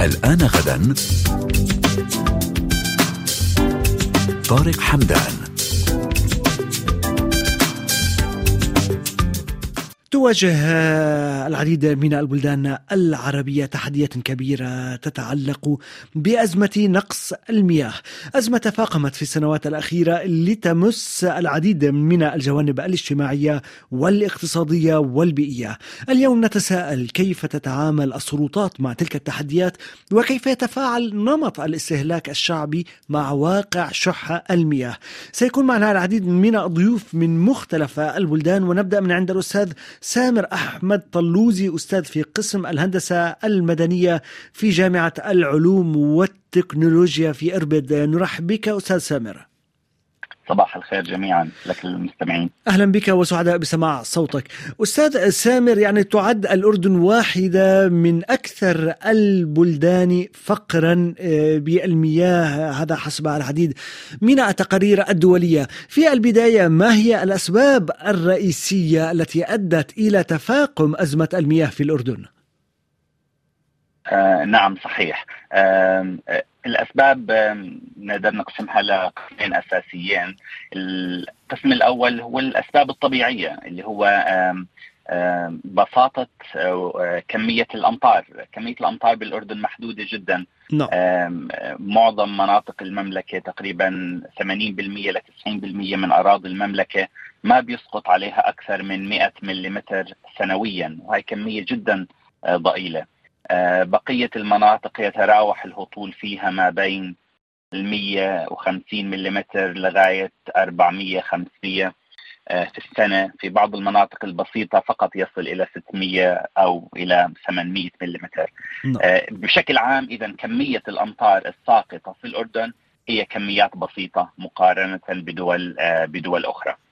الآن غدا. طارق حمدان. تواجه العديد من البلدان العربية تحديات كبيرة تتعلق بأزمة نقص المياه. أزمة تفاقمت في السنوات الأخيرة لتمس العديد من الجوانب الاجتماعية والاقتصادية والبيئية. اليوم نتساءل كيف تتعامل السلطات مع تلك التحديات وكيف يتفاعل نمط الاستهلاك الشعبي مع واقع شح المياه. سيكون معنا العديد من الضيوف من مختلف البلدان ونبدأ من عند الأستاذ سامر أحمد طلوزي أستاذ في قسم الهندسة المدنية في جامعة العلوم والتكنولوجيا في إربد. نرحب بك أستاذ سامر. صباح الخير جميعا لك المستمعين أهلا بك وسعداء بسماع صوتك. أستاذ سامر يعني تعد الأردن واحدة من أكثر البلدان فقرا آه، بالمياه هذا حسب العديد من التقارير الدولية. في البداية ما هي الأسباب الرئيسية التي أدت إلى تفاقم أزمة المياه في الأردن؟ آه نعم صحيح آه الأسباب نقدر نقسمها لقسمين أساسيين. القسم الأول هو الأسباب الطبيعية اللي هو بساطة كمية الأمطار. كمية الأمطار بالأردن محدودة جدا. no. معظم مناطق المملكة تقريبا 80% ل 90% من أراضي المملكة ما بيسقط عليها أكثر من 100 ملم سنويا. وهي كمية جدا ضئيلة. بقية المناطق يتراوح الهطول فيها ما بين ال 150 ملم لغاية 400 500 آه، في السنة. في بعض المناطق البسيطة فقط يصل إلى 600 أو إلى 800 ملم نعم. آه، بشكل عام إذا كمية الأمطار الساقطة في الأردن هي كميات بسيطة مقارنة بدول بدول أخرى. آه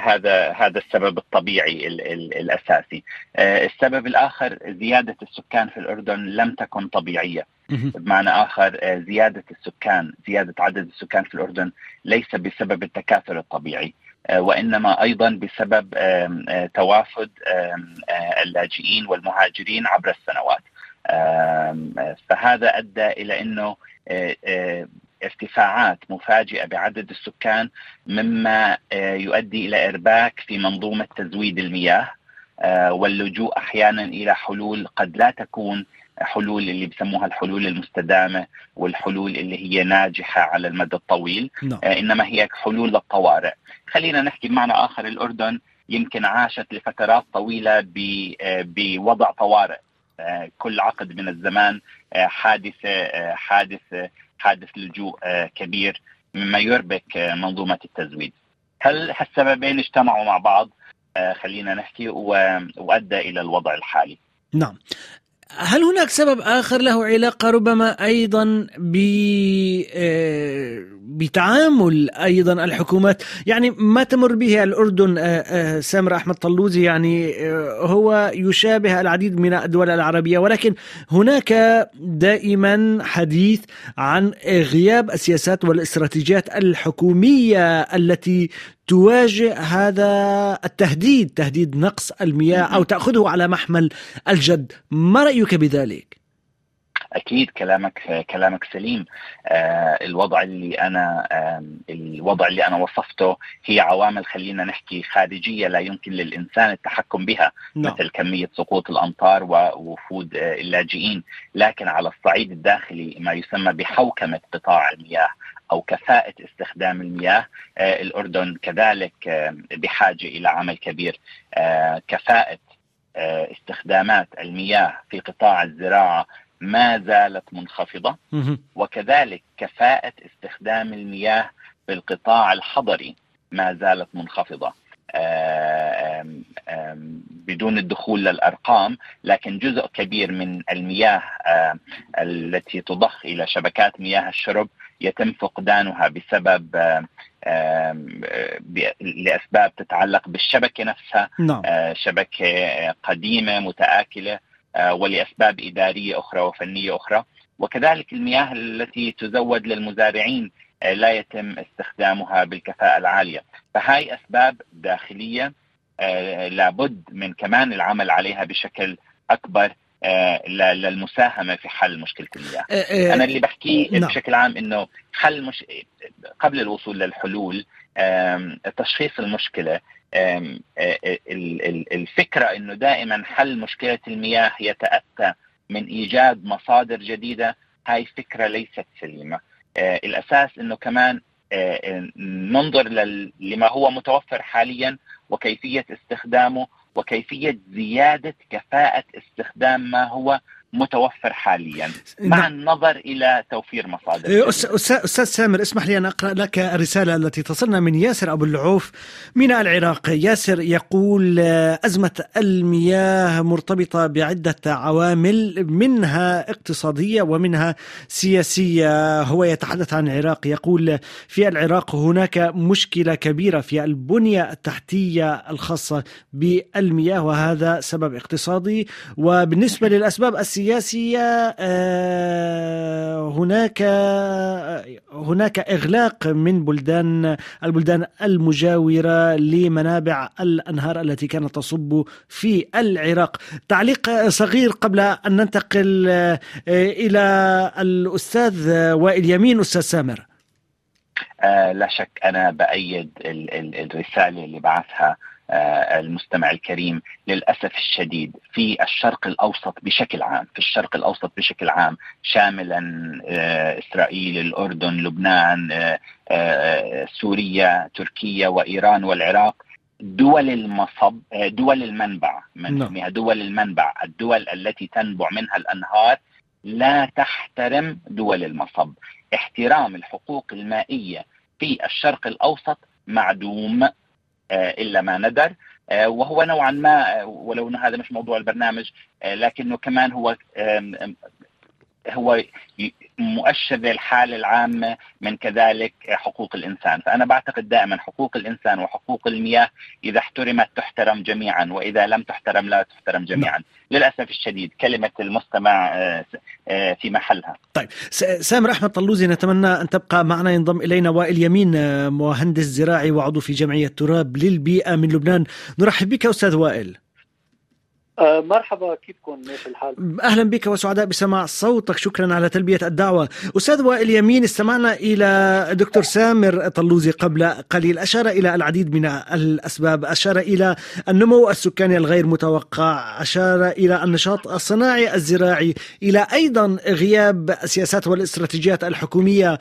هذا هذا السبب الطبيعي ال ال الأساسي. آه السبب الآخر زيادة السكان في الأردن لم تكن طبيعية. بمعنى آخر آه زيادة السكان، زيادة عدد السكان في الأردن ليس بسبب التكاثر الطبيعي. آه، وإنما أيضا بسبب آه، توافد آه، اللاجئين والمهاجرين عبر السنوات. فهذا أدى إلى إنه ارتفاعات مفاجئة بعدد السكان مما آه، يؤدي إلى إرباك في منظومة تزويد المياه آه، واللجوء أحيانا إلى حلول قد لا تكون حلول اللي بسموها الحلول المستدامة والحلول اللي هي ناجحة على المدى الطويل no. نعم. آه، إنما هي حلول للطوارئ خلينا نحكي بمعنى آخر الأردن يمكن عاشت لفترات طويلة بوضع طوارئ كل عقد من الزمان حادثة حادث حادث لجوء آه، كبير مما يربك آه، منظومة التزويد. هل هالسببين اجتمعوا مع بعض آه، خلينا نحكي وأدى إلى الوضع الحالي. نعم. هل هناك سبب آخر له علاقة ربما أيضا ب بتعامل أيضا الحكومات؟ يعني ما تمر به الأردن آه، آه، سامر أحمد طلوزي يعني آه، هو يشابه العديد من الدول العربية ولكن هناك دائما حديث عن غياب السياسات والإستراتيجيات الحكومية التي تواجه هذا التهديد تهديد نقص المياه أو تأخذه على محمل الجد. ما رأيك بذلك؟ أكيد كلامك كلامك سليم. آه الوضع اللي أنا آه الوضع اللي أنا وصفته هي عوامل خلينا نحكي خارجية لا يمكن للإنسان التحكم بها no. مثل كمية سقوط الأمطار ووفود آه اللاجئين. لكن على الصعيد الداخلي ما يسمى بحوكمة قطاع المياه. أو كفاءة استخدام المياه آه الأردن كذلك آه بحاجة إلى عمل كبير. آه كفاءة استخدامات المياه في قطاع الزراعة ما زالت منخفضة. وكذلك كفاءة استخدام المياه في القطاع الحضري ما زالت آم آم بدون الدخول للأرقام لكن جزء كبير من المياه التي تضخ إلى شبكات مياه الشرب يتم فقدانها بسبب لأسباب تتعلق بالشبكة نفسها. نعم. شبكة قديمة متآكلة آه، ولأسباب إدارية أخرى وفنية أخرى. وكذلك المياه التي تزود للمزارعين آه، لا يتم استخدامها بالكفاءة العالية. فهاي أسباب داخلية آه، لابد من كمان العمل عليها بشكل أكبر للمساهمه في حل مشكلة المياه. أنا اللي بحكيه نعم. بشكل عام إنه حل مش قبل الوصول للحلول تشخيص المشكلة الفكرة إنه دائما حل مشكلة المياه يتأتى من إيجاد مصادر جديدة هاي فكرة ليست سليمة الأساس إنه كمان ننظر لما هو متوفر حاليا وكيفية استخدامه وكيفية زيادة كفاءة استخدام ما هو متوفر حاليا. مع نعم. النظر إلى توفير مصادر. إيه، أستاذ سامر اسمح لي أن أقرأ لك الرسالة التي تصلنا من ياسر أبو العوف من العراق. ياسر يقول أزمة المياه مرتبطة بعدة عوامل منها اقتصادية ومنها سياسية. هو يتحدث عن العراق يقول في العراق هناك مشكلة كبيرة في البنية التحتية الخاصة بالمياه وهذا سبب اقتصادي. وبالنسبة للأسباب السياسيه السياسية آه، هناك هناك إغلاق من بلدان البلدان المجاورة لمنابع الأنهار التي كانت تصب في العراق. تعليق صغير قبل أن ننتقل آه، إلى الأستاذ وائل يمين. أستاذ سامر. آه لا شك أنا بأيد الرسالة اللي بعثها المستمع الكريم للأسف الشديد في الشرق الأوسط بشكل عام في الشرق الأوسط بشكل عام شاملا آه، إسرائيل الأردن لبنان آه، سوريا تركيا وإيران والعراق. دول المصب دول المنبع من نعم. دول المنبع الدول التي تنبع منها الأنهار لا تحترم دول المصب. احترام الحقوق المائية في الشرق الأوسط معدوم. آه، إلا ما ندر. آه، وهو نوعا ما آه، ولو انه هذا مش موضوع البرنامج لكنه كمان هو هو مؤشر للحالة العامة من كذلك حقوق الإنسان. فأنا بعتقد دائما حقوق الإنسان وحقوق المياه إذا احترمت تحترم جميعا وإذا لم تحترم لا تحترم جميعا. نعم. للأسف الشديد كلمة المستمع آه، آه، في محلها. طيب سامر أحمد طلوزي نتمنى أن تبقى معنا ينضم إلينا وائل يمين آه، مهندس زراعي وعضو في جمعية تراب للبيئة من لبنان. نرحب بك أستاذ وائل. مرحبا كيفكم؟ ماشي الحال؟ أهلا بك وسعداء بسماع صوتك. شكرا على تلبية الدعوة. أستاذ وائل يمين استمعنا إلى دكتور سامر طلوزي قبل قليل. أشار إلى العديد من الأسباب. أشار إلى النمو السكاني الغير متوقع. أشار إلى النشاط الصناعي الزراعي. إلى أيضا غياب السياسات والاستراتيجيات الحكومية.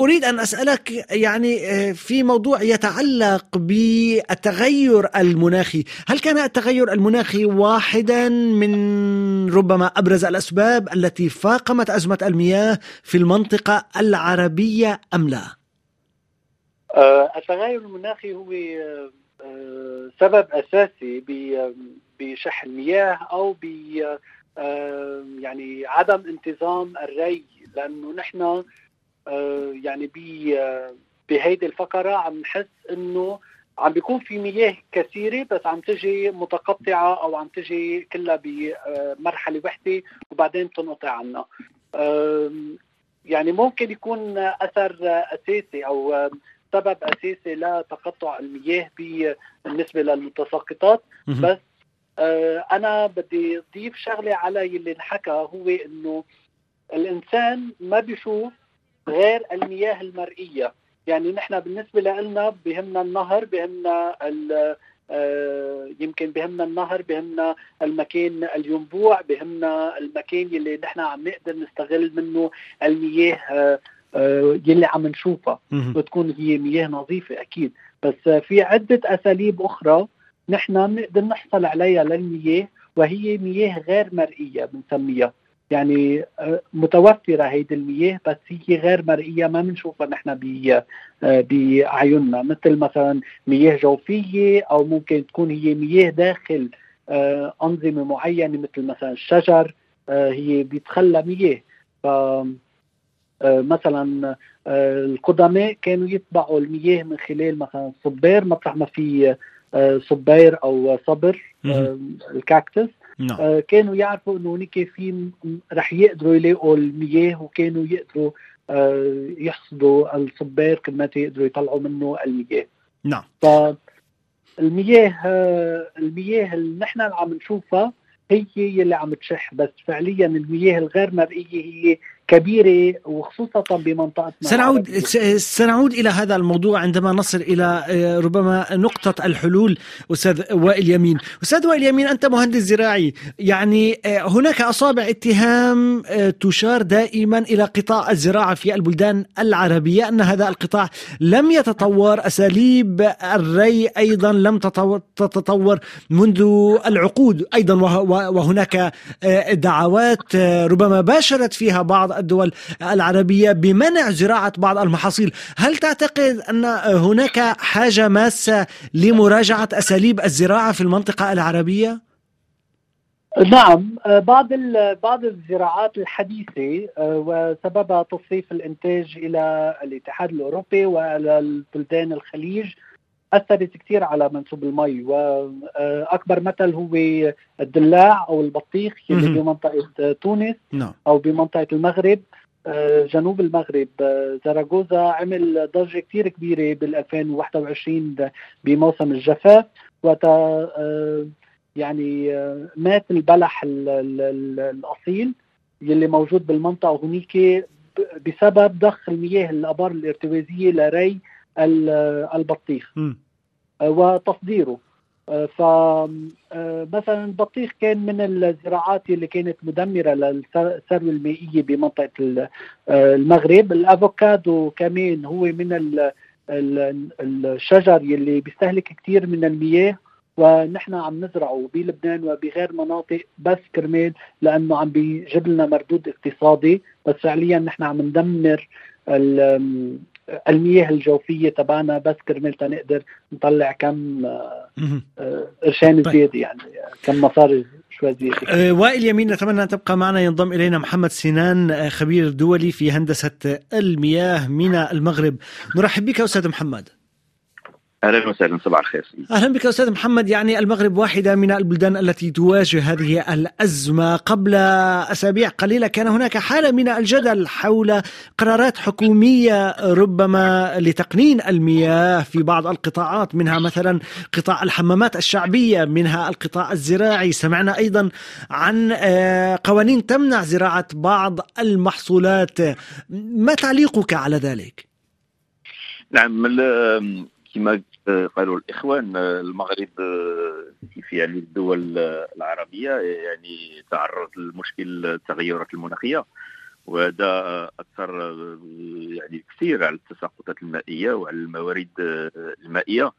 أريد أن أسألك يعني آه، في موضوع يتعلق بالتغير المناخي. هل كان التغير المناخي واحد واحدا من ربما أبرز الأسباب التي فاقمت أزمة المياه في المنطقة العربية أم لا؟ آه، التغير المناخي هو آه، سبب أساسي بشح المياه أو ب آه، يعني عدم انتظام الري لأنه نحن يعني بهيدي الفقرة عم نحس إنه عم بيكون في مياه كثيرة بس عم تجي متقطعة أو عم تجي كلها بمرحله وحدة وبعدين تنقطع عنا يعني ممكن يكون أثر أساسي أو سبب أساسي لتقطع المياه بالنسبة للمتساقطات. بس آه، أنا بدي اضيف شغلة على اللي انحكى هو إنه الإنسان ما بيشوف غير المياه المرئية. يعني نحن بالنسبة لنا بهمنا النهر بهمنا آه، يمكن بهمنا النهر بهمنا المكان الينبوع بهمنا المكان يلي نحن عم نقدر نستغل منه المياه آه، آه، يلي عم نشوفها. بتكون هي مياه نظيفة أكيد. بس في عدة أساليب أخرى نحن بنقدر نحصل عليها للمياه وهي مياه غير مرئية بنسميها. يعني آه، متوفرة هيدي المياه بس هي غير مرئية ما بنشوفها نحن آه، بعيوننا مثل مثلا مياه جوفية أو ممكن تكون هي مياه داخل آه، أنظمة معينة مثل مثلا الشجر هي بيتخلى مياه. ف مثلا القدماء كانوا يتبعوا المياه من خلال مثلا صبير مطرح ما في صبير أو صبر الكاكتس نعم. آه كانوا يعرفوا إنه هناك في رح يقدروا يلاقوا المياه وكانوا يقدروا آه يحصدوا الصبار كما يقدروا يطلعوا منه المياه نعم فالمياه آه المياه اللي نحن عم نشوفها هي اللي عم تشح بس فعليا المياه الغير مرئية هي كبيرة وخصوصا بمنطقة سنعود سنعود إلى هذا الموضوع عندما نصل إلى آه، ربما نقطة الحلول أستاذ وائل يمين. أستاذ وائل يمين أنت مهندس زراعي. يعني آه، هناك أصابع اتهام آه، تشار دائما إلى قطاع الزراعة في البلدان العربية أن هذا القطاع لم يتطور. أساليب الري أيضا لم تتطور منذ العقود أيضا وهناك دعوات ربما باشرت فيها بعض الدول العربية بمنع زراعة بعض المحاصيل هل تعتقد أن هناك حاجة ماسة لمراجعة أساليب الزراعة في المنطقة العربية؟ نعم بعض بعض الزراعات الحديثة وسببها تصريف الإنتاج إلى الاتحاد الأوروبي والى البلدان الخليج أثرت كثير على منسوب المي واكبر مثل هو الدلاع أو البطيخ اللي بمنطقة تونس نعم. أو بمنطقة المغرب. آه، جنوب المغرب آه، زراغوزا عمل ضجة كثير كبيرة بال 2021 بموسم الجفاف. وقت آه، يعني مات البلح الأصيل يلي موجود بالمنطقة. هنيك بسبب ضخ المياه الآبار الارتوازية لري البطيخ آه، وتصديره. آه، فمثلا آه، البطيخ كان من الزراعات اللي كانت مدمرة للثروة المائية بمنطقة المغرب. الأفوكادو كمان هو من الشجر اللي بيستهلك كثير من المياه ونحن عم نزرعه بلبنان وبغير مناطق بس كرمال لأنه عم بيجيب لنا مردود اقتصادي. بس فعليا نحن عم ندمر المياه الجوفية تبعنا بس كرمال نقدر نطلع كم آه، قرشين طيب. زيادة يعني كم مصاري شوي زيادة. آه، وائل يمين نتمنى أن تبقى معنا ينضم إلينا محمد سنان آه، خبير دولي في هندسة المياه من المغرب. نرحب بك أستاذ محمد. أهلا وسهلا صباح الخير. أهلا بك أستاذ محمد. يعني المغرب واحدة من البلدان التي تواجه هذه الأزمة. قبل أسابيع قليلة كان هناك حالة من الجدل حول قرارات حكومية ربما لتقنين المياه في بعض القطاعات منها مثلا قطاع الحمامات الشعبية منها القطاع الزراعي. سمعنا أيضا عن آه، قوانين تمنع زراعة بعض المحصولات. ما تعليقك على ذلك؟ نعم كما قالوا الإخوان المغرب كيف يعني الدول العربية يعني تعرض لمشكل التغيرات المناخية وهذا أثر يعني كثير على التساقطات المائية وعلى الموارد المائية.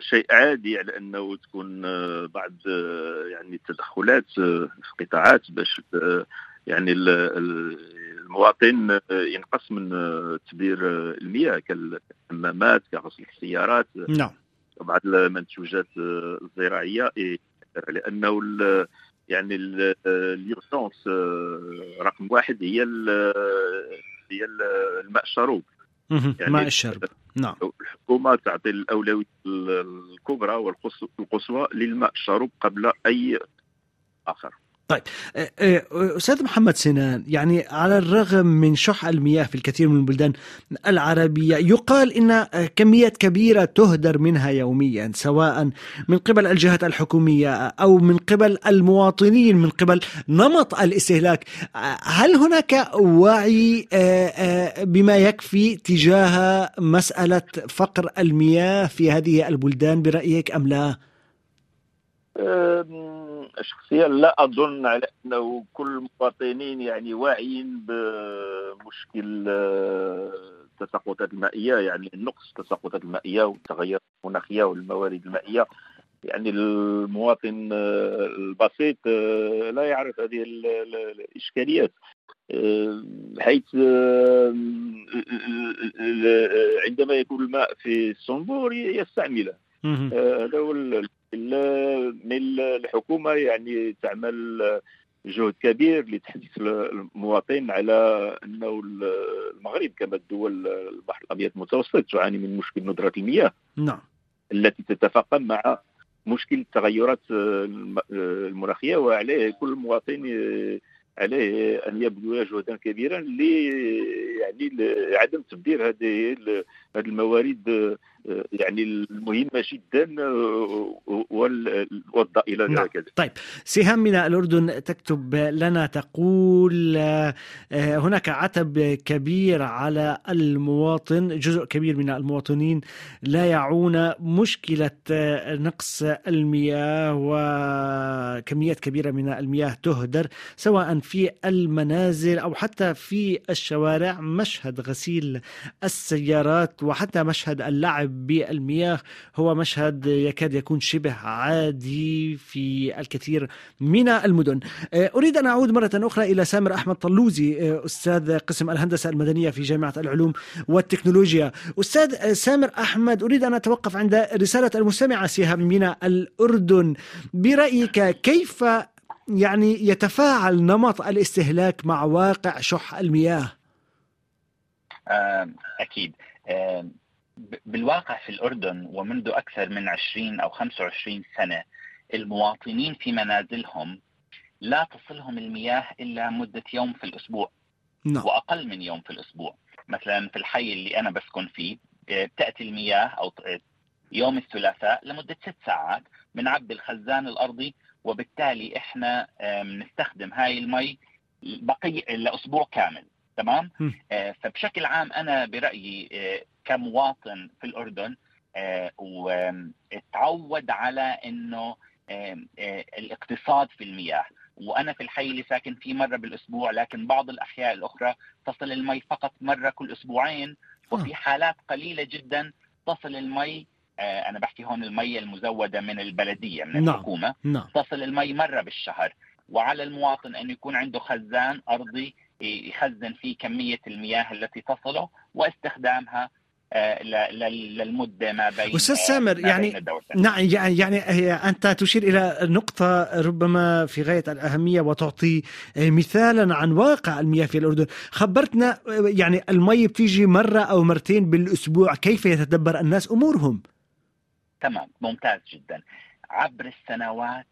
شيء عادي على أنه تكون بعض يعني التدخلات في قطاعات باش يعني المواطن ينقص من تبذير المياه كالحمامات كغسل السيارات. نعم. بعض المنتوجات الزراعية لأنه يعني اليورسونس رقم واحد هي هي الماء الشروب يعني ماء الشرب. نعم. الحكومة تعطي الأولوية الكبرى والقصوى للماء الشروب قبل أي آخر. طيب أستاذ محمد سنان يعني على الرغم من شح المياه في الكثير من البلدان العربية يقال إن كميات كبيرة تهدر منها يوميا سواء من قبل الجهات الحكومية أو من قبل المواطنين من قبل نمط الاستهلاك هل هناك وعي بما يكفي تجاه مسألة فقر المياه في هذه البلدان برأيك أم لا؟ شخصيا لا أظن على أنه كل المواطنين يعني واعيين بمشكل آه، التساقطات المائية. يعني نقص التساقطات المائية والتغيرات المناخية والموارد المائية. يعني المواطن آه، البسيط آه، لا يعرف هذه الإشكاليات. حيث عندما يكون الماء في الصنبور يستعمله. هذا هو من الحكومة يعني تعمل جهد كبير لتحديث المواطن على أنه المغرب كما الدول البحر الأبيض المتوسط تعاني من مشكل ندرة المياه نعم. التي تتفاقم مع مشكل التغيرات المناخية وعليه كل مواطن عليه أن يبذل جهدا كبيرا ل يعني عدم تبدير هذه هذه الموارد يعني المهمة جدا والضاء إلى نعم. طيب. سهام من الأردن تكتب لنا تقول هناك عتب كبير على المواطن جزء كبير من المواطنين لا يعون مشكلة نقص المياه وكميات كبيرة من المياه تهدر سواء في المنازل أو حتى في الشوارع. مشهد غسيل السيارات وحتى مشهد اللعب بالمياه هو مشهد يكاد يكون شبه عادي في الكثير من المدن. أريد أن أعود مرة أخرى إلى سامر أحمد طلوزي أستاذ قسم الهندسة المدنية في جامعة العلوم والتكنولوجيا. أستاذ سامر أحمد أريد أن أتوقف عند رسالة المستمعة سهام من الأردن. برأيك كيف يعني يتفاعل نمط الاستهلاك مع واقع شح المياه؟ أكيد. بالواقع في الأردن ومنذ أكثر من 20 أو 25 سنة المواطنين في منازلهم لا تصلهم المياه إلا مدة يوم في الأسبوع نعم. وأقل من يوم في الأسبوع. مثلا في الحي اللي أنا بسكن فيه بتأتي المياه أو يوم الثلاثاء لمدة ست ساعات بنعبي الخزان الأرضي وبالتالي إحنا بنستخدم هاي المي بقي لأسبوع كامل تمام؟ آه فبشكل عام أنا برأيي آه كمواطن في الأردن آه وتعود على إنه الاقتصاد في المياه وأنا في الحي اللي ساكن فيه مرة بالأسبوع لكن بعض الأحياء الأخرى تصل المي فقط مرة كل أسبوعين وفي حالات قليلة جدا تصل المي أنا بحكي هون المي المزودة من البلدية من نعم. الحكومة نعم. تصل المي مرة بالشهر وعلى المواطن انه يكون عنده خزان أرضي يخزن فيه كمية المياه التي تصله واستخدامها للمدة ما بين أستاذ سامر يعني نعم يعني يعني أنت تشير إلى نقطة ربما في غاية الأهمية وتعطي مثالا عن واقع المياه في الأردن. خبرتنا يعني المي بتيجي مرة أو مرتين بالأسبوع كيف يتدبر الناس أمورهم؟ تمام ممتاز جدا. عبر السنوات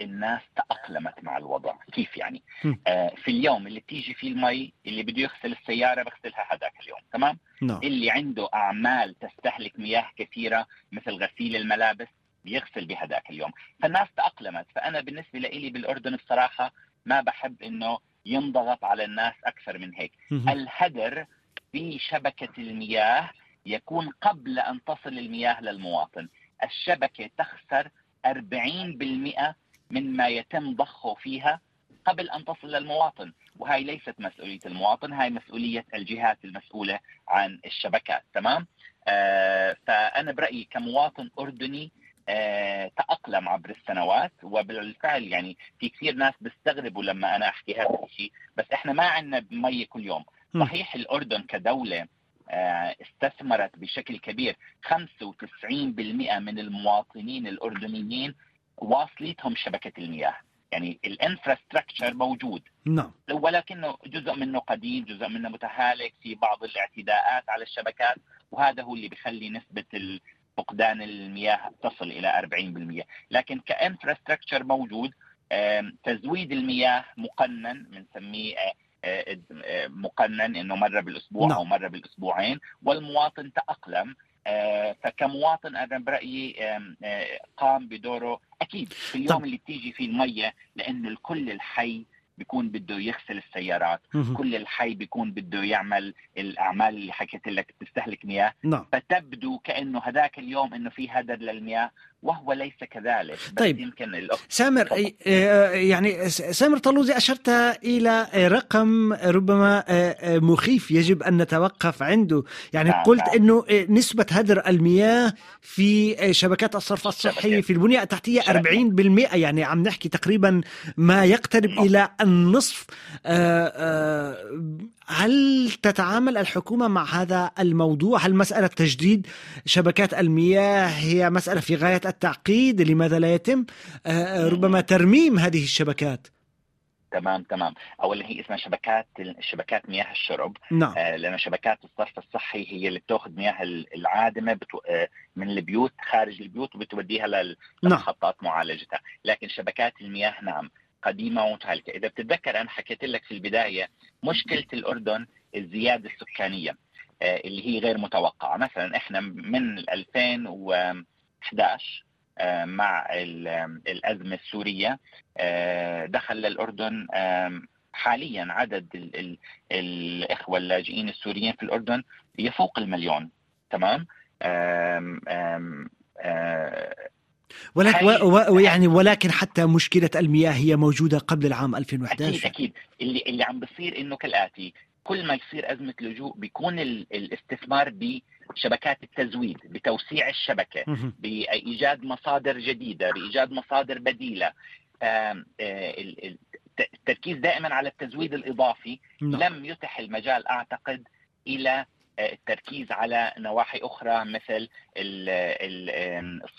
الناس تأقلمت مع الوضع. كيف يعني؟ آه في اليوم اللي بتيجي فيه المي اللي بده يغسل السيارة بغسلها هذاك اليوم تمام؟ no. اللي عنده أعمال تستهلك مياه كثيرة مثل غسيل الملابس بيغسل بهذاك اليوم. فالناس تأقلمت. فأنا بالنسبة لي بالأردن بصراحة ما بحب إنه ينضغط على الناس أكثر من هيك. الهدر في شبكة المياه يكون قبل أن تصل المياه للمواطن. الشبكة تخسر 40% من ما يتم ضخه فيها قبل أن تصل للمواطن وهي ليست مسؤولية المواطن هاي مسؤولية الجهات المسؤولة عن الشبكات. تمام؟ آه فأنا برأيي كمواطن أردني آه تأقلم عبر السنوات. وبالفعل يعني في كثير ناس بيستغربوا لما أنا أحكي هذا الشيء. بس إحنا ما عندنا مي كل يوم. صحيح الأردن كدولة استثمرت بشكل كبير 95% من المواطنين الأردنيين واصلتهم شبكة المياه. يعني الانفراستراكشر موجود. نعم. ولكنه جزء منه قديم جزء منه متهالك في بعض الاعتداءات على الشبكات وهذا هو اللي بيخلي نسبة فقدان المياه تصل إلى 40% لكن كانفراستراكشر موجود تزويد المياه مقنن بنسميه مقنن إنه مرة بالأسبوع نعم. أو مرة بالأسبوعين والمواطن تأقلم فكمواطن أنا برأيي قام بدوره أكيد في اليوم طب. اللي بتيجي فيه المية لأنه الكل الحي بيكون بده يغسل السيارات مه. كل الحي بيكون بده يعمل الأعمال اللي حكيت لك بتستهلك مياه نعم. فتبدو كأنه هذاك اليوم إنه في هدر للمياه وهو ليس كذلك بس طيب. يمكن الأخت... سامر يعني سامر طلوزي أشرت إلى رقم ربما مخيف يجب أن نتوقف عنده. يعني نعم قلت نعم. إنه نسبة هدر المياه في شبكات الصرف الصحي في البنية التحتية 40% يعني عم نحكي تقريبا ما يقترب إلى النصف هل تتعامل الحكومة مع هذا الموضوع؟ هل مسألة تجديد شبكات المياه هي مسألة في غاية التعقيد؟ لماذا لا يتم؟ ربما ترميم هذه الشبكات. تمام تمام. اولا هي اسمها شبكات شبكات مياه الشرب. نعم. آه لأن شبكات الصرف الصحي هي اللي بتأخذ مياه العادمة بتو... آه من البيوت خارج البيوت وبتوديها لمحطات نعم. معالجتها. لكن شبكات المياه نعم. قديمه ومتهالكه إذا بتتذكر أنا حكيت لك في البداية مشكلة الأردن الزيادة السكانية اللي هي غير متوقعة. مثلا إحنا من 2011 مع الأزمة السورية دخل للأردن حاليا عدد ال ال الإخوة اللاجئين السوريين في الأردن يفوق المليون. تمام؟ آم آم آم ولكن ويعني ولكن حتى مشكلة المياه هي موجودة قبل العام 2011 أكيد أكيد. اللي اللي عم بصير إنه كالآتي كل ما يصير أزمة لجوء بيكون الاستثمار بشبكات التزويد بتوسيع الشبكة بإيجاد مصادر جديدة بإيجاد مصادر بديلة. آه، التركيز دائما على التزويد الإضافي نعم. لم يتح المجال أعتقد إلى التركيز على نواحي أخرى مثل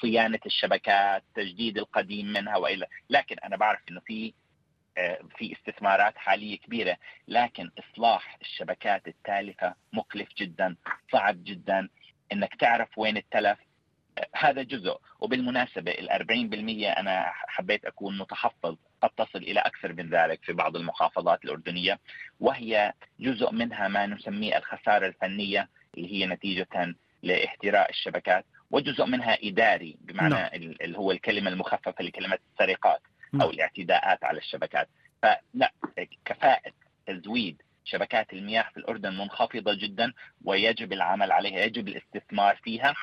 صيانة الشبكات، تجديد القديم منها وإلى لكن أنا بعرف إنه في آه، في استثمارات حالية كبيرة لكن إصلاح الشبكات التالفة مكلف جدا صعب جدا إنك تعرف وين التلف. هذا جزء. وبالمناسبة ال 40% أنا حبيت أكون متحفظ قد تصل إلى أكثر من ذلك في بعض المحافظات الأردنية وهي جزء منها ما نسميه الخسارة الفنية اللي هي نتيجة لاحتراء الشبكات وجزء منها إداري بمعنى. نعم. اللي هو الكلمة المخففة لكلمة السرقات no. أو الاعتداءات على الشبكات فلا كفاءة تزويد شبكات المياه في الأردن منخفضة جدا ويجب العمل عليها يجب الاستثمار فيها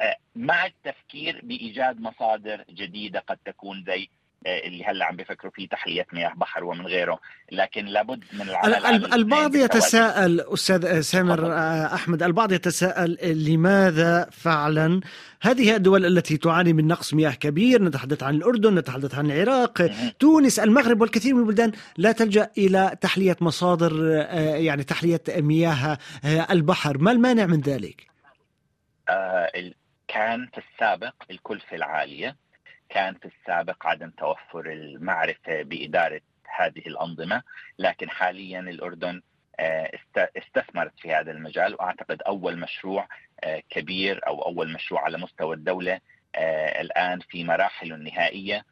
آه، مع التفكير بإيجاد مصادر جديدة قد تكون زي اللي هلا عم بيفكروا فيه تحليه مياه بحر ومن غيره. لكن لابد من العمل البعض يتساءل أستاذ سامر آه، أحمد البعض يتساءل لماذا فعلا هذه الدول التي تعاني من نقص مياه كبير نتحدث عن الأردن نتحدث عن العراق تونس المغرب والكثير من البلدان لا تلجأ إلى تحلية مصادر يعني تحلية مياه البحر. ما المانع من ذلك؟ كان في السابق الكلفة العالية كان في السابق عدم توفر المعرفة بإدارة هذه الأنظمة لكن حاليا الأردن آه، استثمرت في هذا المجال وأعتقد أول مشروع آه، كبير أو أول مشروع على مستوى الدولة آه، الآن في مراحله النهائيه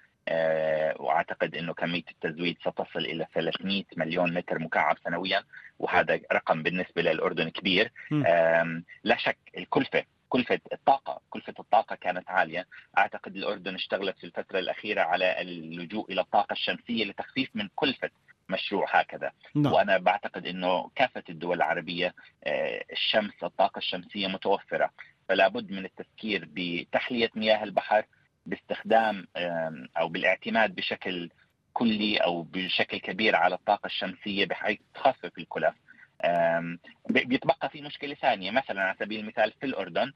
وأعتقد إنه كمية التزويد ستصل إلى 300 مليون متر مكعب سنويا وهذا رقم بالنسبة للأردن كبير. لا شك الكلفة كلفة الطاقة كلفة الطاقة كانت عالية. أعتقد الأردن اشتغلت في الفترة الأخيرة على اللجوء إلى الطاقة الشمسية لتخفيف من كلفة مشروع هكذا. نعم. وأنا بعتقد أنه كافة الدول العربية آه، الشمس الطاقة الشمسية متوفرة. فلا بد من التفكير بتحلية مياه البحر باستخدام أو بالاعتماد بشكل كلي أو بشكل كبير على الطاقة الشمسية بحيث تخفف الكلف بيتبقى في مشكلة ثانية. مثلا على سبيل المثال في الأردن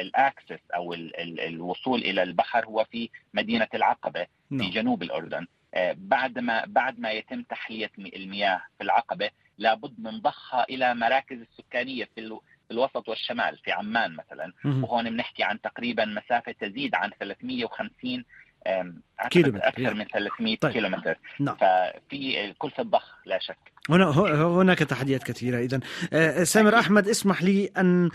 الأكسس أو الوصول إلى البحر هو في مدينة العقبة في نعم. جنوب الأردن. بعد ما بعد ما يتم تحلية المياه في العقبة لابد من ضخها إلى مراكز السكانية في الوسط والشمال في عمان مثلا. وهون بنحكي عن تقريبا مسافة تزيد عن 350 كيلومتر أكثر من 300 طيب. كيلومتر نعم. ففي كلفه ضخ لا شك. هنا هناك تحديات كثيرة. اذا آه، سامر أحمد اسمح لي أن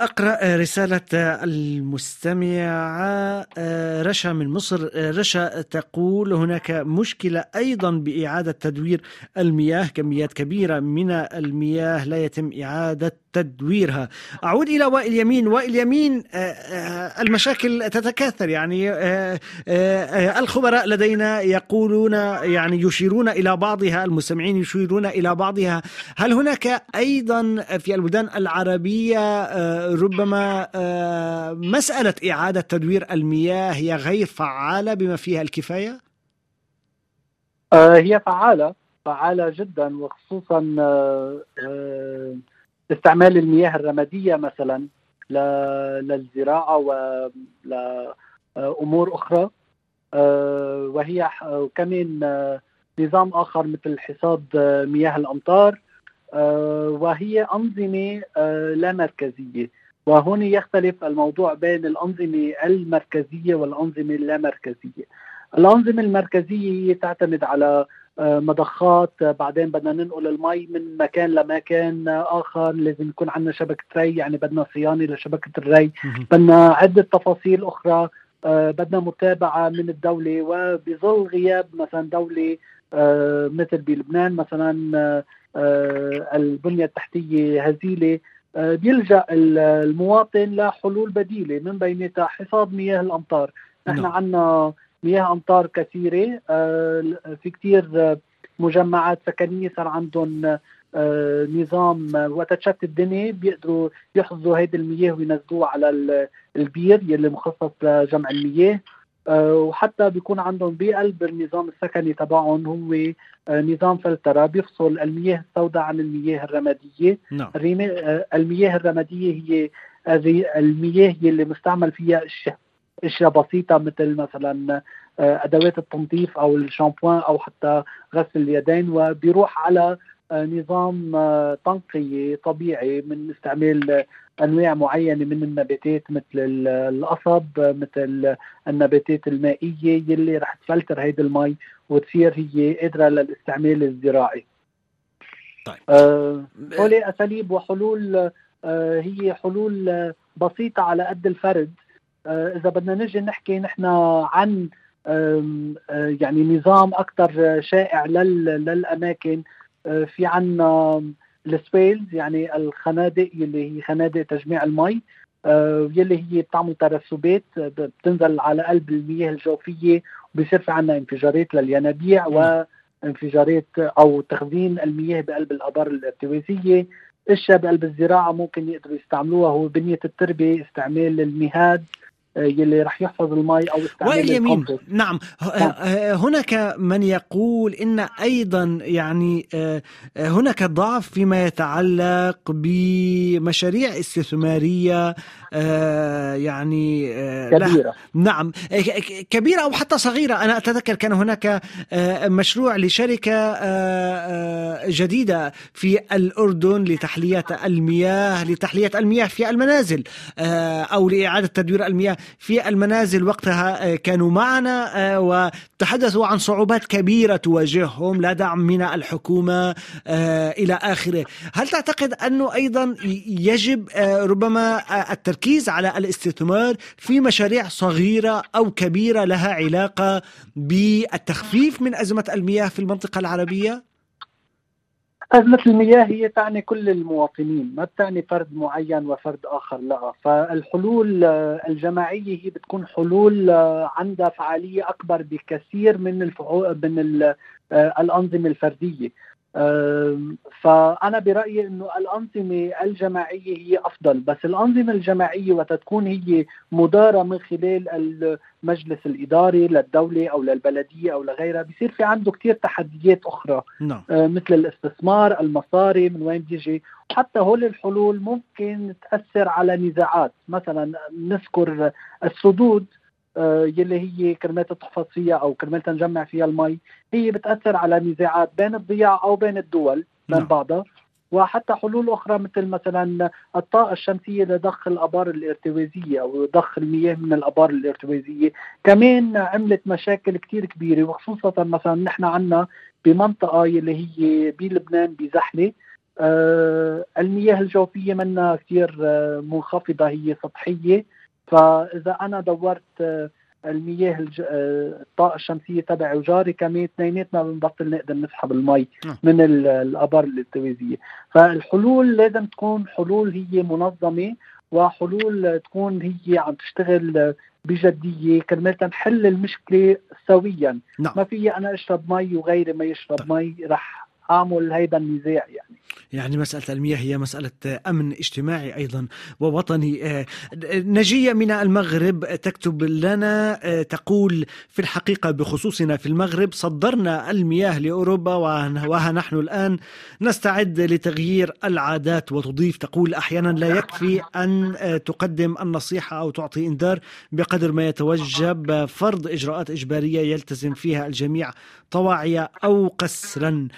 أقرأ رسالة المستمعة آه، رشا من مصر. آه، رشا تقول هناك مشكلة أيضا بإعادة تدوير المياه كميات كبيرة من المياه لا يتم إعادة تدويرها. أعود إلى وائل يمين. وائل يمين آه، آه، المشاكل تتكاثر. يعني آه، الخبراء لدينا يقولون يعني يشيرون إلى بعضها المستمعين يشيرون إلى بعضها. هل هناك أيضا في البلدان العربية ربما مسألة إعادة تدوير المياه هي غير فعالة بما فيها الكفاية؟ هي فعالة فعالة جدا وخصوصا استعمال المياه الرمادية مثلا للزراعة ولأمور أخرى. آه، وهي كمان آه، نظام آخر مثل حصاد آه، مياه الأمطار. وهي أنظمة لا مركزية. وهنا يختلف الموضوع بين الأنظمة المركزية والأنظمة اللامركزية. الأنظمة المركزية تعتمد على مضخات. آه، بعدين بدنا ننقل المي من مكان لمكان آخر. لازم يكون عندنا شبكة ري يعني بدنا صيانة لشبكة الري. بدنا عدة تفاصيل أخرى. آه، بدنا متابعة من الدولة. وبظل غياب مثلا دولة مثل بلبنان مثلا البنية التحتية هزيلة. بيلجأ المواطن لحلول بديلة من بينها حصاد مياه الأمطار. نحن نعم. عندنا مياه أمطار كثيرة. في كثير مجمعات سكنية صار عندهم آه، نظام وقت تشتت الدنيا بيقدروا يحفظوا هيدي المياه وينزلوها على البير يلي مخصص لجمع المياه. آه، وحتى بيكون عندهم بقلب النظام السكني تبعهم هو آه، نظام فلترة بيفصل المياه السوداء عن المياه الرمادية. نعم. المياه الرمادية هي المياه يلي مستعمل فيها اشياء إشياء بسيطة مثل مثلا أدوات التنظيف أو الشامبوان أو حتى غسل اليدين وبيروح على نظام آه، تنقية طبيعي من استعمال أنواع معينة من النباتات مثل القصب مثل النباتات المائية يلي رح تفلتر هيدي المي وتصير هي قادرة للاستعمال الزراعي. طيب آه أساليب وحلول آه هي حلول بسيطة على قد الفرد آه إذا بدنا نجي نحكي نحن عن آه يعني نظام أكثر شائع للأماكن آه، في عنا السويلز يعني الخنادق يلي هي خنادق تجميع المي آه، يلي هي بتعمل ترسبات بتنزل على قلب المياه الجوفية وبصير في عنا انفجارات للينابيع وانفجارات أو تخزين المياه بقلب الأبار الارتوازيه إشياء بقلب الزراعة ممكن يقدروا يستعملوها هو بنية التربة استعمال المهاد يلي رح يحفظ المي أو استعمال يمين. نعم. نعم. آه، هناك من يقول إن أيضا يعني آه، هناك ضعف فيما يتعلق بمشاريع استثمارية آه، يعني كبيرة. نعم. كبيرة أو حتى صغيرة. أنا أتذكر كان هناك مشروع لشركة جديدة في الأردن لتحلية المياه لتحلية المياه في المنازل أو لإعادة تدوير المياه في المنازل. وقتها آه، كانوا معنا آه، وتحدثوا عن صعوبات كبيرة تواجههم لا دعم من الحكومة آه، إلى آخره. هل تعتقد أنه أيضا يجب ربما التركيز على الاستثمار في مشاريع صغيرة أو كبيرة لها علاقة بالتخفيف من أزمة المياه في المنطقة العربية؟ أزمة المياه هي تعني كل المواطنين ما بتعني فرد معين وفرد آخر لا فالحلول الجماعية هي بتكون حلول عندها فعالية أكبر بكثير من من الأنظمة الفردية فأنا برأيي أنه الأنظمة الجماعية هي أفضل بس الأنظمة الجماعية وتكون هي مدارة من خلال المجلس الإداري للدولة أو للبلدية أو لغيرها بصير في عنده كثير تحديات أخرى. نعم. آه، مثل الاستثمار المصاري من وين بيجي. حتى هول الحلول ممكن تأثر على نزاعات. مثلا نذكر السدود. يلي هي كرمال تحفظ فيها أو كرمال نجمع فيها المي هي بتأثر على نزاعات بين الضياع أو بين الدول بين نعم. بعضها. وحتى حلول أخرى مثل مثلا الطاقة الشمسية لضخ الأبار الارتوازية أو ضخ المياه من الأبار الارتوازية. كمان عملت مشاكل كثير كبيرة وخصوصا مثلا نحن عندنا بمنطقة اللي هي بلبنان بزحلة. آه المياه الجوفية منها كثير آه منخفضة هي سطحية. فإذا أنا دورت آه، المياه الج... آه، الطاقة الشمسية تبعي وجاري كمان اثنيناتنا بنبطل نقدر نسحب المي نعم. من الأبار الالتوازيه فالحلول لازم تكون حلول هي منظمة وحلول تكون هي عم تشتغل بجدية كرمال نحل المشكلة سويا نعم. ما في أنا أشرب مي وغيري ما يشرب طيب. مي رح اعمل هيدا النزاع يعني. يعني مسألة المياه هي مسألة أمن اجتماعي أيضا ووطني. آه، نجية من المغرب تكتب لنا آه، تقول في الحقيقة بخصوصنا في المغرب صدرنا المياه لأوروبا وها نحن الآن نستعد لتغيير العادات وتضيف. تقول أحيانا لا يكفي أن آه، تقدم النصيحة أو تعطي إنذار بقدر ما يتوجب فرض إجراءات إجبارية يلتزم فيها الجميع طواعية أو قسرا.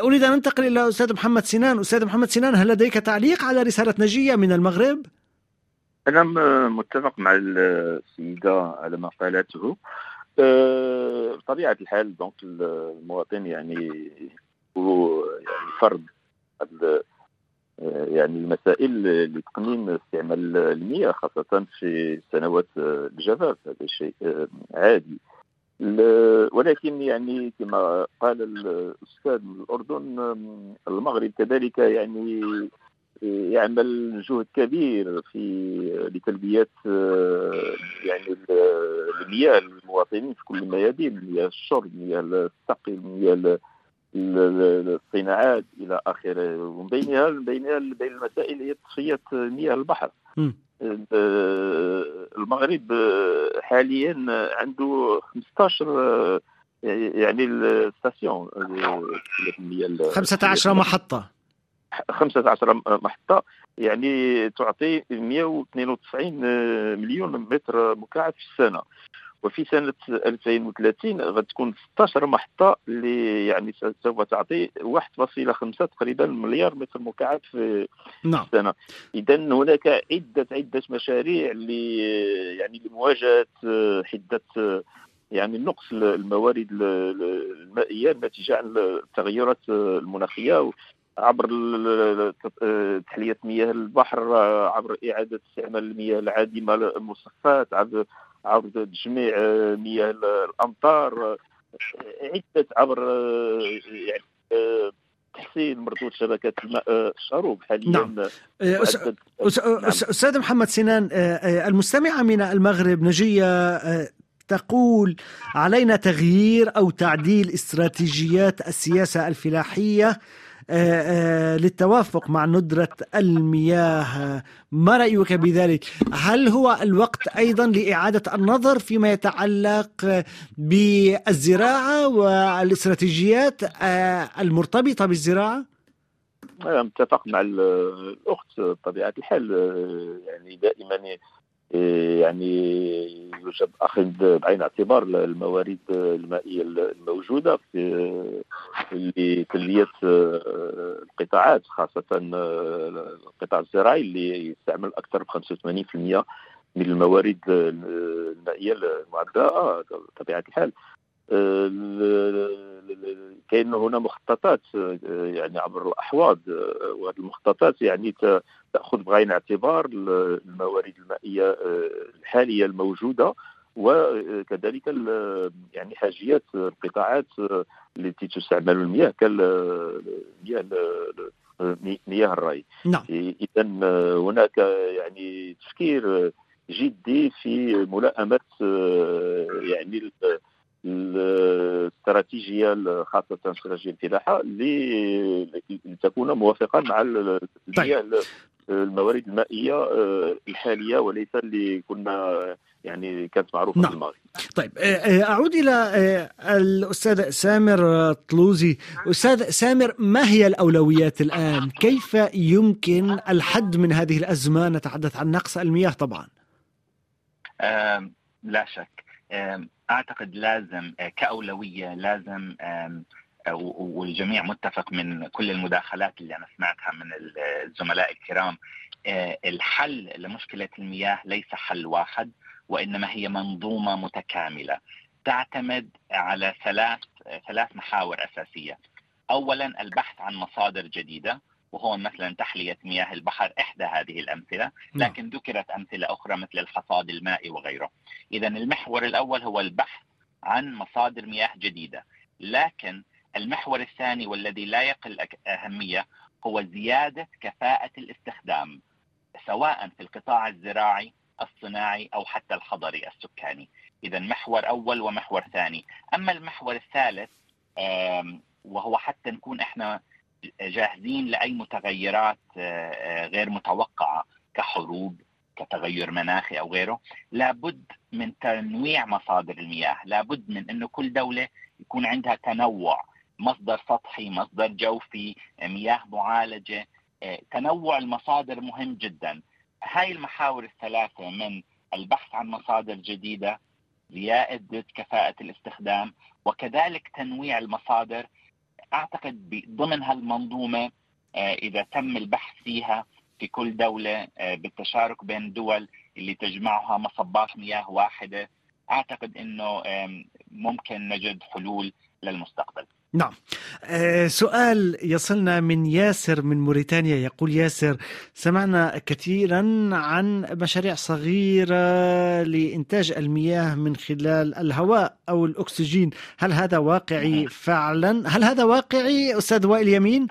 أريد أن أنتقل إلى أستاذ محمد سنان. أستاذ محمد سنان هل لديك تعليق على رسالة نجية من المغرب؟ أنا متفق مع السيدة على ما قالته. أه، بطبيعة الحال دونك المواطن يعني هو يعني فرض يعني المسائل لتقنين استعمال المياه خاصة في سنوات الجفاف هذا شيء عادي. ولكن يعني كما قال الأستاذ من الأردن المغرب كذلك يعني يعمل جهد كبير في لتلبية يعني المياه للمواطنين في كل الميادين مياه الشرب مياه السقي مياه الصناعات إلى آخره. ومن بينها بينها بين المسائل هي تصفية مياه البحر. المغرب حاليا عنده 15 يعني الستاسيون 15 محطة. 15 محطة يعني تعطي 192 مليون متر مكعب في السنة. وفي سنة 2030 غتكون 16 محطة اللي يعني سوف تعطي 1.5 تقريبا مليار متر مكعب في نعم. السنة إذا هناك عدة عدة مشاريع اللي يعني لمواجهة حدة يعني نقص الموارد المائية الناتجة عن التغيرات المناخية عبر تحلية مياه البحر عبر إعادة استعمال المياه العادمة المصفات عبر عبر تجميع مياه الأمطار عدة عبر يعني تحسين مردود شبكات الماء الشروب حاليا نعم. أستاذ محمد سنان المستمعة من المغرب نجية تقول علينا تغيير أو تعديل استراتيجيات السياسة الفلاحية آه، آه، للتوافق مع ندرة المياه. ما رأيك بذلك؟ هل هو الوقت أيضا لإعادة النظر فيما يتعلق بالزراعة والاستراتيجيات آه، المرتبطة بالزراعة؟ أنا متفق مع الأخت بطبيعة الحال يعني دائما يعني يجب اخذ بعين الاعتبار الموارد المائية الموجودة في لتلبيه القطاعات خاصة القطاع الزراعي اللي يستعمل أكثر من 85% من الموارد المائية المعدلة. بطبيعة الحال. كاين هنا مخططات يعني عبر الأحواض. وهذه المخططات يعني تأخذ بعين الاعتبار الموارد المائية الحالية الموجودة وكذلك يعني حاجيات القطاعات التي تستعمل المياه كالمياه مياه الري. نعم. اذا هناك يعني تفكير جدي في ملائمة يعني الاستراتيجية خاصة استراتيجيه الفلاحه لتكون موافقة مع طيب. الموارد المائية آه، الحالية وليس اللي كنا يعني كانت معروفة نعم. في الماضي. طيب آه، آه، أعود إلى الأستاذ سامر طلوزي، أستاذ سامر ما هي الأولويات الآن؟ كيف يمكن الحد من هذه الأزمة؟ نتحدث عن نقص المياه طبعا. لا شك أعتقد لازم آه، كأولوية لازم والجميع متفق من كل المداخلات اللي أنا سمعتها من الزملاء الكرام آه، الحل لمشكلة المياه ليس حل واحد وإنما هي منظومة متكاملة تعتمد على ثلاث ثلاث محاور أساسية. اولا البحث عن مصادر جديدة وهو مثلا تحلية مياه البحر إحدى هذه الأمثلة، نعم. لكن ذكرت أمثلة أخرى مثل الحصاد المائي وغيره. اذا المحور الأول هو البحث عن مصادر مياه جديدة، لكن المحور الثاني والذي لا يقل أهمية هو زيادة كفاءة الاستخدام سواء في القطاع الزراعي الصناعي أو حتى الحضري السكاني. اذا محور أول ومحور ثاني، أما المحور الثالث وهو حتى نكون إحنا جاهزين لأي متغيرات آه، آه، غير متوقعة كحروب كتغير مناخي أو غيره لابد من تنويع مصادر المياه لابد من إنه كل دولة يكون عندها تنوع مصدر سطحي مصدر جوفي مياه معالجة آه، تنوع المصادر مهم جدا. هاي المحاور الثلاثة من البحث عن مصادر جديدة زيادة كفاءة الاستخدام وكذلك تنويع المصادر أعتقد ضمن هالمنظومة آه، إذا تم البحث فيها في كل دولة آه، بالتشارك بين الدول اللي تجمعها مصبات مياه واحدة أعتقد إنه ممكن نجد حلول للمستقبل. نعم آه سؤال يصلنا من ياسر من موريتانيا يقول ياسر سمعنا كثيرا عن مشاريع صغيرة لإنتاج المياه من خلال الهواء أو الأكسجين هل هذا واقعي فعلا؟ هل هذا واقعي أستاذ وائل يمين؟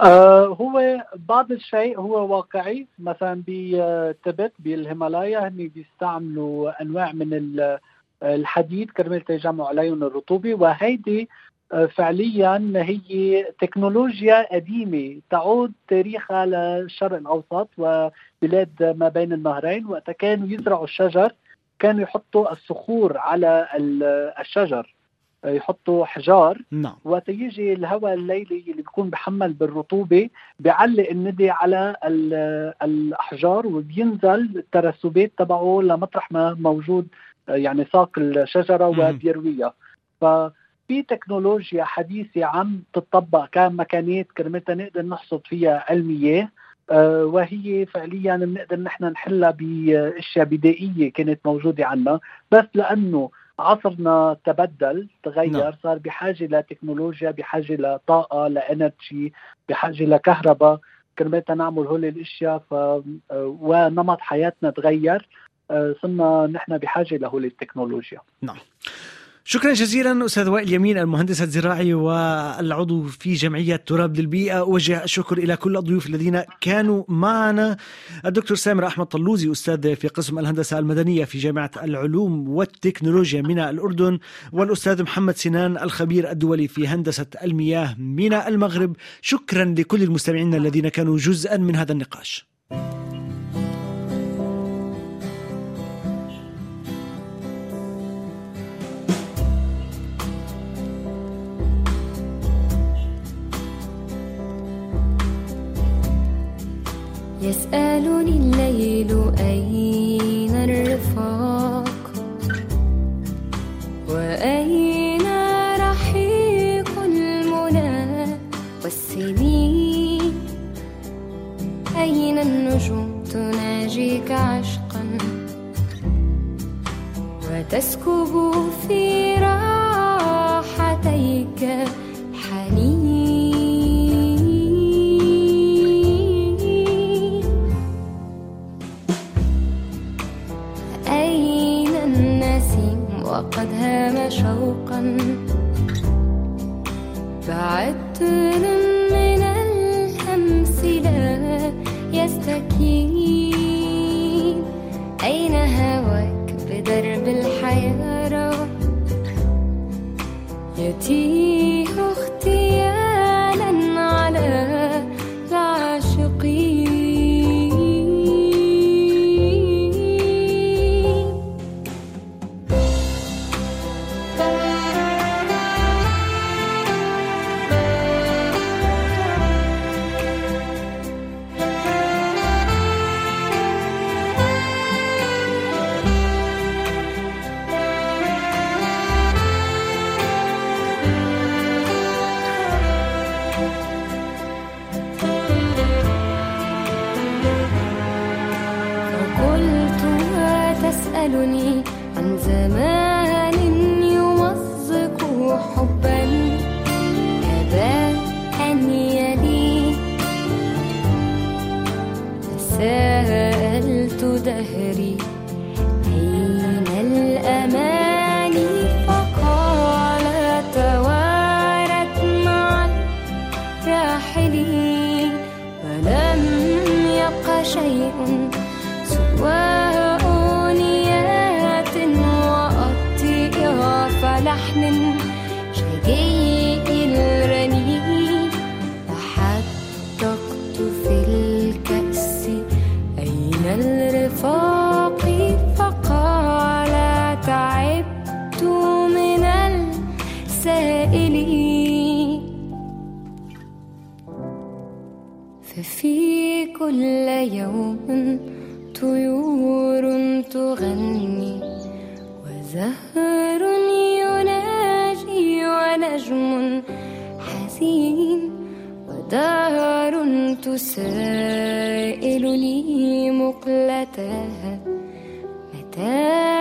آه هو بعض الشيء هو واقعي مثلا بتبت بالهيمالايا هن بيستعملوا أنواع من الحديد كرمال تجمع عليهم الرطوبة وهيدي آه، فعليا هي تكنولوجيا قديمة تعود تاريخها للشرق الأوسط وبلاد ما بين النهرين وقت كانوا يزرعوا الشجر كانوا يحطوا الصخور على الشجر يحطوا حجار. نعم. وقت يجي الهواء الليلي اللي بيكون بحمل بالرطوبة بيعلق الندي على الأحجار وبينزل الترسبات تبعه لمطرح ما موجود يعني ساق الشجرة وبيرويها ففي تكنولوجيا حديثة عم تطبق كمكانات كرمتها نقدر نحصد فيها المياه وهي فعليا بنقدر نحن نحلها بأشياء بدائية كانت موجودة عنا. بس لأنه عصرنا تبدل تغير نعم. صار بحاجة لتكنولوجيا بحاجة لطاقة لإنرجي بحاجة لكهرباء. كرمالنا نعمل هول الأشياء ف آه، ونمط حياتنا تغير. صرنا نحن بحاجة لهول التكنولوجيا نعم. شكرا جزيلا أستاذ وائل يمين المهندس الزراعي والعضو في جمعية تراب للبيئة. اوجه الشكر إلى كل الضيوف الذين كانوا معنا. الدكتور سامر أحمد طلوزي أستاذ في قسم الهندسة المدنية في جامعة العلوم والتكنولوجيا من الأردن والأستاذ محمد سنان الخبير الدولي في هندسة المياه من المغرب. شكرا لكل المستمعين الذين كانوا جزءا من هذا النقاش. يسألني الليل أين الرفاق؟ وأين رحيق المنى والسنين؟ أين النجوم تناجيك عشقا؟ وتسكب في راحتيك herida. تسائلني مقلتها. متى